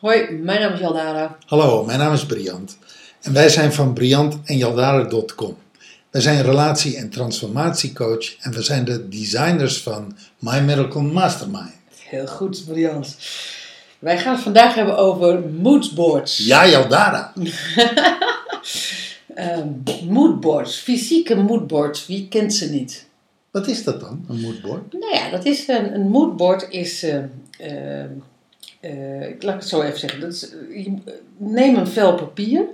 Hoi, mijn naam is Jaldara. Hallo, mijn naam is Briant en wij zijn van Briant en Jaldara.com. Wij zijn relatie- en transformatiecoach en we zijn de designers van My Miracle Mastermind. Heel goed, briljant. Wij gaan het vandaag hebben over moodboards. Ja, Jaldara. Ehm, moodboards, fysieke moodboards, wie kent ze niet? Wat is dat dan, een moodboard? Nou ja, dat is een, een moodboard is, eh, ik laat het zo even zeggen. Dat is, eh, je- neem een vel papier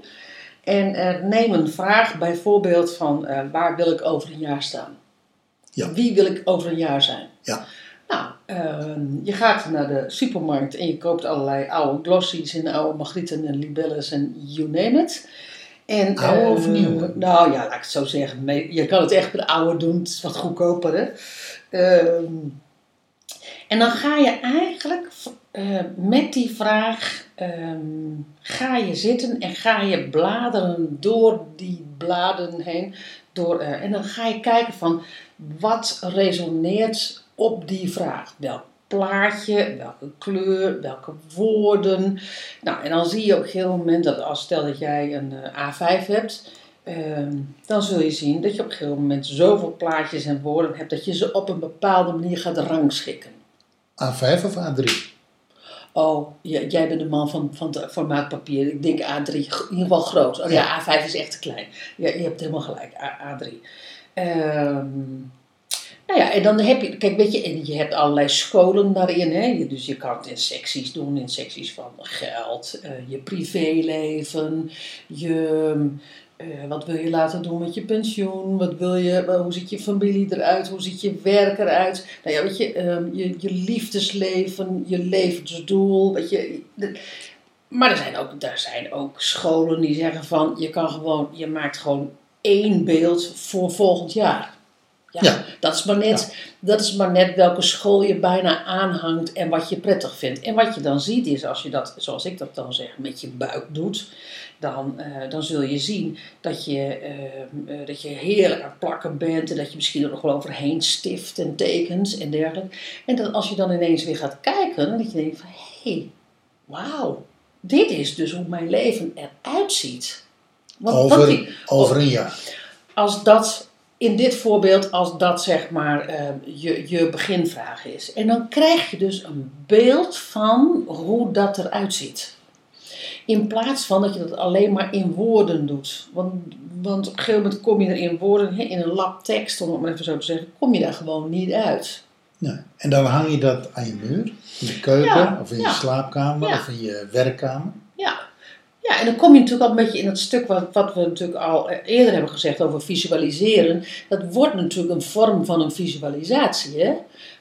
en eh, neem een vraag bijvoorbeeld van eh, waar wil ik over een jaar staan? Ja. Wie wil ik over een jaar zijn? Ja. Nou, ehm, je gaat naar de supermarkt en je koopt allerlei oude glossies en oude magrieten en libelles en you name it. En, Oude of nieuwe? Nou ja, laat ik het zo zeggen. Je kan het echt met oude doen, het is wat goedkoper hè. Ehm, en dan ga je eigenlijk eh, met die vraag, ga je zitten en ga je bladeren door die bladen heen. Door, eh, en dan ga je kijken van wat resoneert op die vraag. Welk plaatje, welke kleur, welke woorden. Nou, en dan zie je op een gegeven moment dat als stel dat jij een eh, A5 hebt, ehm, dan zul je zien dat je op een gegeven moment zoveel plaatjes en woorden hebt dat je ze op een bepaalde manier gaat rangschikken. A5 of A3? Oh, jij bent de man van, van het formaat papier. Ik denk A3, in ieder geval groot. Oh ja, A5 is echt te klein. Ja, je hebt helemaal gelijk, A, A3. Ehm, nou ja, en dan heb je, kijk, weet je, en je hebt allerlei scholen daarin. Hè? Dus je kan het in secties doen, in secties van geld, eh, je privéleven, je, eh, wat wil je laten doen met je pensioen, wat wil je, eh, hoe ziet je familie eruit, hoe ziet je werk eruit. Nou ja, weet je, ehm, je, je liefdesleven, je levensdoel, weet je. maar er zijn, ook, er zijn ook scholen die zeggen van, je kan gewoon, je maakt gewoon één beeld voor volgend jaar. Ja, Ja. Dat, is maar net, dat is maar net welke school je bijna aanhangt en wat je prettig vindt. En wat je dan ziet is, als je dat, zoals ik dat dan zeg, met je buik doet, dan, eh, dan zul je zien dat je, eh, eh, dat je heerlijk aan het plakken bent en dat je misschien er nog wel overheen stift en tekens en dergelijke. En dat als je dan ineens weer gaat kijken, dat je denkt van, hé, hey, wauw, dit is dus hoe mijn leven eruit ziet. Want, Over, die- over een jaar. als dat, in dit voorbeeld, als dat zeg maar eh, je, je beginvraag is. En dan krijg je dus een beeld van hoe dat eruit ziet. In plaats van dat je dat alleen maar in woorden doet. Want, want op een gegeven moment kom je er in woorden, in een lap tekst, om het maar even zo te zeggen, kom je daar gewoon niet uit. Nee. En dan hang je dat aan je muur, in de keuken Ja, of in ja. je slaapkamer Ja. of in je werkkamer. Ja. Ja, en dan kom je natuurlijk al een beetje in dat stuk wat, wat we natuurlijk al eh, eerder hebben gezegd over visualiseren. Dat wordt natuurlijk een vorm van een visualisatie. Hè?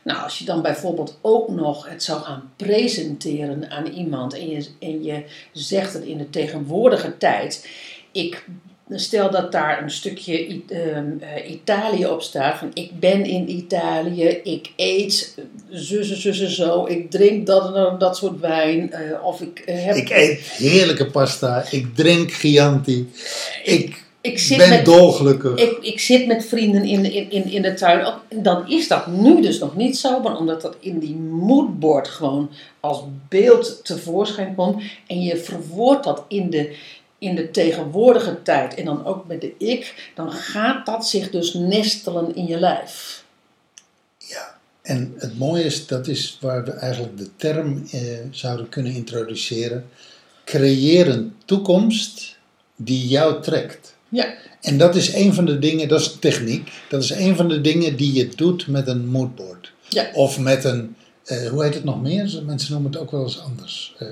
Nou, als je dan bijvoorbeeld ook nog het zou gaan presenteren aan iemand en je, en je zegt het in de tegenwoordige tijd. Ik stel dat daar een stukje ehm, eh, Italië op staat. Van ik ben in Italië, ik eet zo, zo, zo, zo. Ik drink dat en dat soort wijn. eh, of ik eh, heb... Ik eet heerlijke pasta, ik drink Chianti, ik ik zit ben met, dolgelukkig. ik, ik zit met vrienden in, in, in, in de tuin. Ook- Dan is dat nu dus nog niet zo, maar omdat dat in die moodboard gewoon als beeld tevoorschijn komt. En je verwoordt dat in de, in de tegenwoordige tijd en dan ook met de ik, dan gaat dat zich dus nestelen in je lijf. Ja, en het mooie is, dat is waar we eigenlijk de term eh, zouden kunnen introduceren. Creëer een toekomst die jou trekt. Ja, En dat is een van de dingen, dat is techniek, dat is een van de dingen die je doet met een moodboard. Ja. Of met een, eh, hoe heet het nog meer? Mensen noemen het ook wel eens anders. Eh,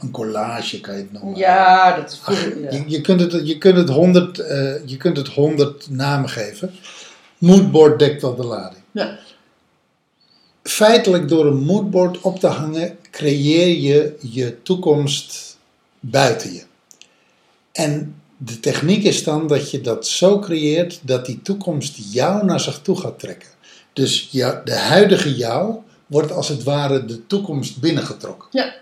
een collage kan je het noemen. ja dat is goed. Ja. je, je kunt het, je kunt het honderd, eh, je kunt het honderd namen geven. Moodboard dekt al de lading. Ja. Feitelijk door een moodboard op te hangen, creëer je je toekomst buiten je. En de techniek is dan dat je dat zo creëert dat die toekomst jou naar zich toe gaat trekken. Dus jou, de huidige jou wordt als het ware de toekomst binnengetrokken. Ja.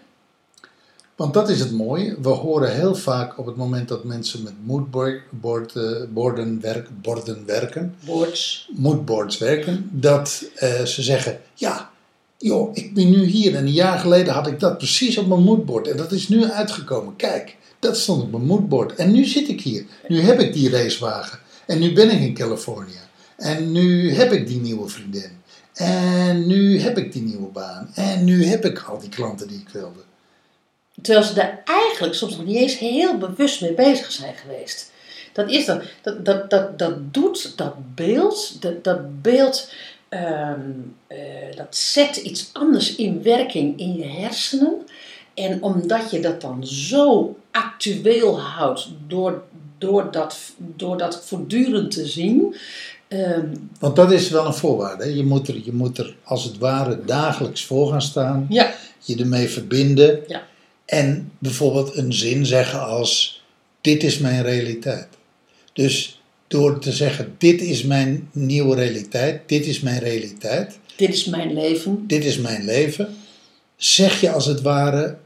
Want dat is het mooie. We horen heel vaak op het moment dat mensen met moodborden werk, borden werken, Boards. moodboards werken, dat eh, ze zeggen: Ja, joh, ik ben nu hier en een jaar geleden had ik dat precies op mijn moodboard en dat is nu uitgekomen. Kijk, dat stond op mijn moodboard en nu zit ik hier. Nu heb ik die racewagen en nu ben ik in Californië en nu heb ik die nieuwe vriendin en nu heb ik die nieuwe baan en nu heb ik al die klanten die ik wilde. Terwijl ze daar eigenlijk soms nog niet eens heel bewust mee bezig zijn geweest. Dat is dat. Dat, dat, dat, dat doet dat beeld. Dat, dat beeld. ehm, eh, dat zet iets anders in werking in je hersenen. En omdat je dat dan zo actueel houdt door, door, dat, door dat voortdurend te zien. Ehm, Want dat is wel een voorwaarde. hè. Je moet, er, je moet er als het ware dagelijks voor gaan staan. ja, Je ermee verbinden. Ja. En bijvoorbeeld een zin zeggen als: Dit is mijn realiteit. Dus door te zeggen: Dit is mijn nieuwe realiteit. Dit is mijn realiteit. dit is mijn leven. Dit is mijn leven. Zeg je als het ware: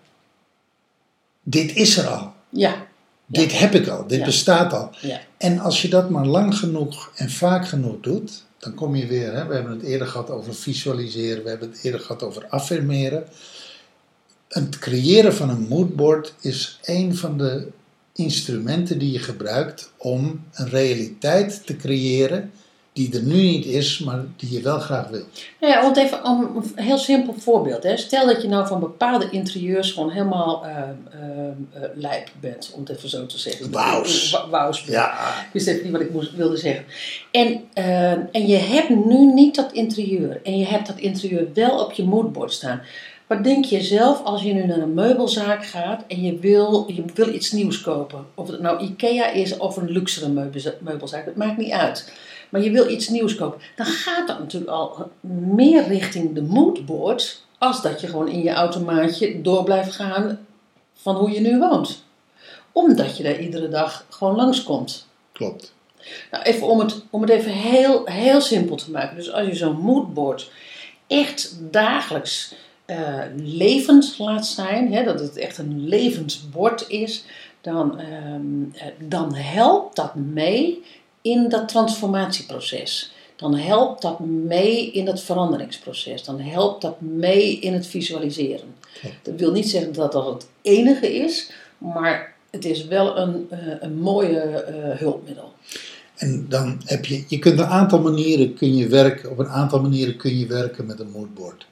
Dit is er al. Ja, Dit heb ik al. Dit bestaat al. ja, En als je dat maar lang genoeg en vaak genoeg doet, dan kom je weer, hè, we hebben het eerder gehad over visualiseren, we hebben het eerder gehad over affirmeren. Het creëren van een moodboard is een van de instrumenten die je gebruikt om een realiteit te creëren die er nu niet is, maar die je wel graag wil. Nou ja, want even om een heel simpel voorbeeld. Hè. Stel dat je nou van bepaalde interieurs gewoon helemaal eh, lijp bent, om het even zo te zeggen. Wauws. Wa- Wauws. Ja, Ik wist even niet wat ik moest, wilde zeggen. En, en je hebt nu niet dat interieur. En je hebt dat interieur wel op je moodboard staan. Wat denk je zelf als je nu naar een meubelzaak gaat en je wil, je wil iets nieuws kopen? Of het nou Ikea is of een luxere meubelza- meubelzaak, dat maakt niet uit. Maar je wil iets nieuws kopen. Dan gaat dat natuurlijk al meer richting de moodboard. Als dat je gewoon in je automaatje door blijft gaan van hoe je nu woont. Omdat je daar iedere dag gewoon langskomt. klopt. Nou, even om het, om het even heel, heel simpel te maken. Dus als je zo'n moodboard echt dagelijks eh, levend laat zijn, hè, dat het echt een levend bord is, dan, ehm, eh, dan helpt dat mee in dat transformatieproces. Dan helpt dat mee in het veranderingsproces. Dan helpt dat mee in het visualiseren. Dat wil niet zeggen dat dat het enige is, maar het is wel een, eh, een mooie eh, hulpmiddel. En dan heb je, je kunt een aantal manieren kun je werken, op een aantal manieren kun je werken met een moodboard.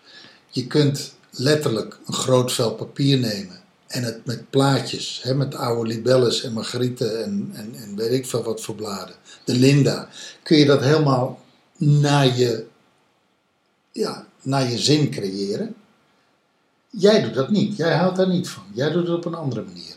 Je kunt letterlijk een groot vel papier nemen en het met plaatjes, hè, met oude libelles en margrieten en, en, en weet ik veel wat voor bladen, de Linda, kun je dat helemaal naar je, ja, naar je zin creëren. Jij doet dat niet, jij houdt daar niet van, jij doet het op een andere manier.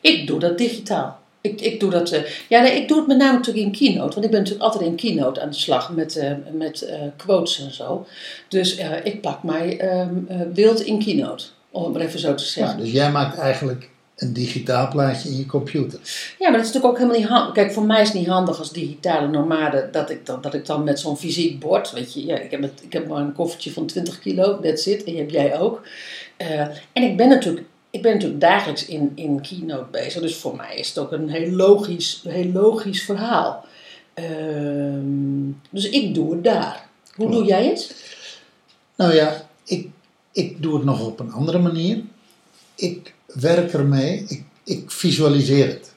Ik doe dat digitaal. Ik, ik doe dat. eh, ja, nee, ik doe het met name natuurlijk in Keynote. Want ik ben natuurlijk altijd in Keynote aan de slag met, eh, met eh, quotes en zo. Dus ik plak mij ehm, eh, wild in Keynote. Om het maar even zo te Ja, zeggen. dus jij maakt eigenlijk een digitaal plaatje in je computer. Ja, maar dat is natuurlijk ook helemaal niet handig. Kijk, voor mij is het niet handig als digitale nomade dat ik dan, dat ik dan met zo'n fysiek bord, weet je, ja, ik, heb het, ik heb maar een koffertje van 20 kilo, that's it, en heb jij ook. Eh, en ik ben natuurlijk, ik ben natuurlijk dagelijks in, in Keynote bezig, dus voor mij is het ook een heel logisch, heel logisch verhaal. Ehm, dus ik doe het daar. Hoe Klopt. doe jij het? Nou ja, ik, ik doe het nog op een andere manier. Ik werk ermee, ik, ik visualiseer het.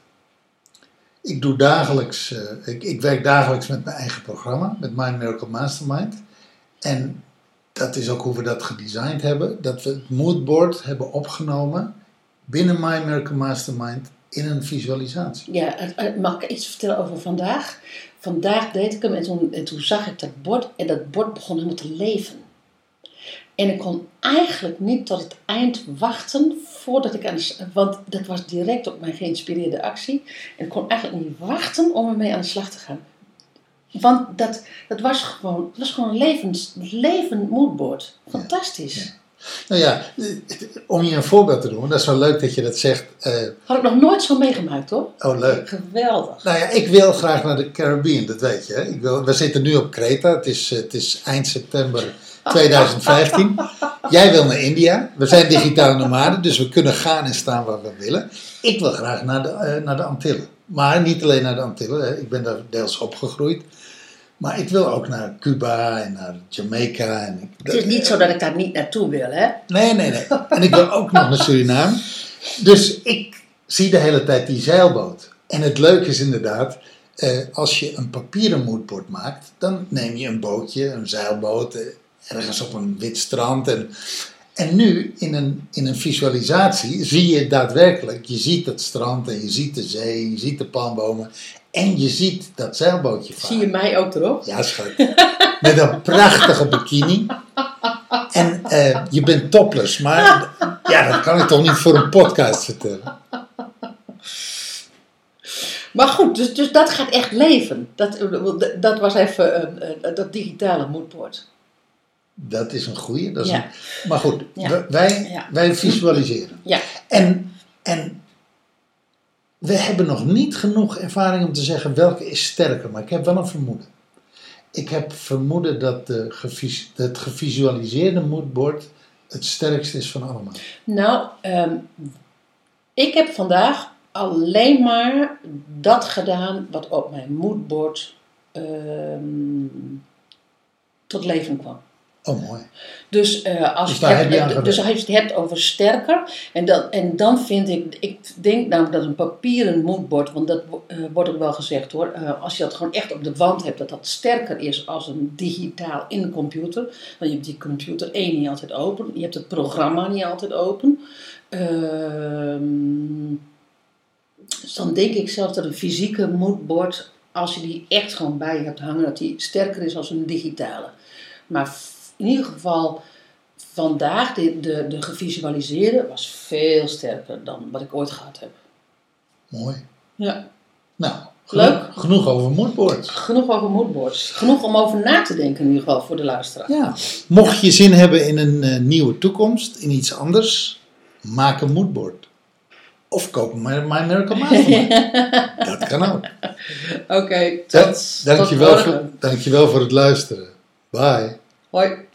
Ik doe dagelijks, eh, ik, ik werk dagelijks met mijn eigen programma, met My Miracle Mastermind. En dat is ook hoe we dat gedesigned hebben, dat we het moodboard hebben opgenomen binnen My Miracle Mastermind in een visualisatie. Ja, mag ik iets vertellen over vandaag? Vandaag deed ik hem en toen, en toen zag ik dat bord en dat bord begon helemaal te leven. En ik kon eigenlijk niet tot het eind wachten voordat ik aan de, want dat was direct op mijn geïnspireerde actie. En ik kon eigenlijk niet wachten om ermee aan de slag te gaan. Want dat, dat was gewoon, dat was gewoon een levend, levend moodboard. Fantastisch. Nou ja, om je een voorbeeld te doen, dat is wel leuk dat je dat zegt. eh, Had ik nog nooit zo meegemaakt hoor. oh, leuk. Geweldig. Nou ja, ik wil graag naar de Caribbean, dat weet je. hè. Ik wil, we zitten nu op Kreta, het is, het is eind september 2015. Jij wil naar India. We zijn digitale nomaden, dus we kunnen gaan en staan waar we willen. Ik wil graag naar de, eh, naar de Antillen. Maar niet alleen naar de Antillen. hè. Ik ben daar deels opgegroeid. Maar ik wil ook naar Cuba en naar Jamaica. En ik- Het is niet zo dat ik daar niet naartoe wil, hè? Nee, nee, nee. En ik wil ook nog naar Suriname. Dus ik zie de hele tijd die zeilboot. En het leuke is inderdaad, eh, als je een papieren moodboard maakt, dan neem je een bootje, een zeilboot, eh, ergens op een wit strand. En, en nu in een, in een visualisatie zie je daadwerkelijk, je ziet het strand en je ziet de zee, je ziet de palmbomen en je ziet dat zeilbootje varen. Zie je mij ook erop? Ja, schat. Met een prachtige bikini. En eh, je bent topless, maar ja, dat kan ik toch niet voor een podcast vertellen. Maar goed, dus, dus dat gaat echt leven. Dat, dat was even dat digitale moodboard. Dat is een goeie. Dat is Ja. een- maar goed, Ja. wij, Ja. wij visualiseren. Ja, En, en we hebben nog niet genoeg ervaring om te zeggen welke is sterker, maar ik heb wel een vermoeden. Ik heb vermoeden dat de gevis, het gevisualiseerde moodboard het sterkste is van allemaal. nou, ehm, ik heb vandaag alleen maar dat gedaan wat op mijn moodboard ehm, tot leven kwam. Oh, mooi. Dus, als Dus je heb hebt, dus gewerkt. als je het hebt over sterker, en, dat, en dan vind ik, ik denk namelijk dat een papieren moodboard, want dat eh, wordt ook wel gezegd hoor, eh, als je dat gewoon echt op de wand hebt, dat dat sterker is als een digitaal in de computer. Want je hebt die computer één niet altijd open, je hebt het programma niet altijd open. Ehm, dus dan denk ik zelfs dat een fysieke moodboard, als je die echt gewoon bij je hebt hangen, dat die sterker is als een digitale. Maar in ieder geval, vandaag, de, de, de gevisualiseerde, was veel sterker dan wat ik ooit gehad heb. Mooi. Ja. Nou, genoeg, Leuk. genoeg over moodboards. Genoeg over moodboards. Genoeg om over na te denken in ieder geval voor de luisteraar. Ja. Mocht je zin hebben in een eh, nieuwe toekomst, in iets anders, maak een moodboard. Of koop My, My Miracle Mastermind. Dat kan ook. Oké, tot, tot dankjewel, voor, dankjewel voor het luisteren. Bye. Hoi.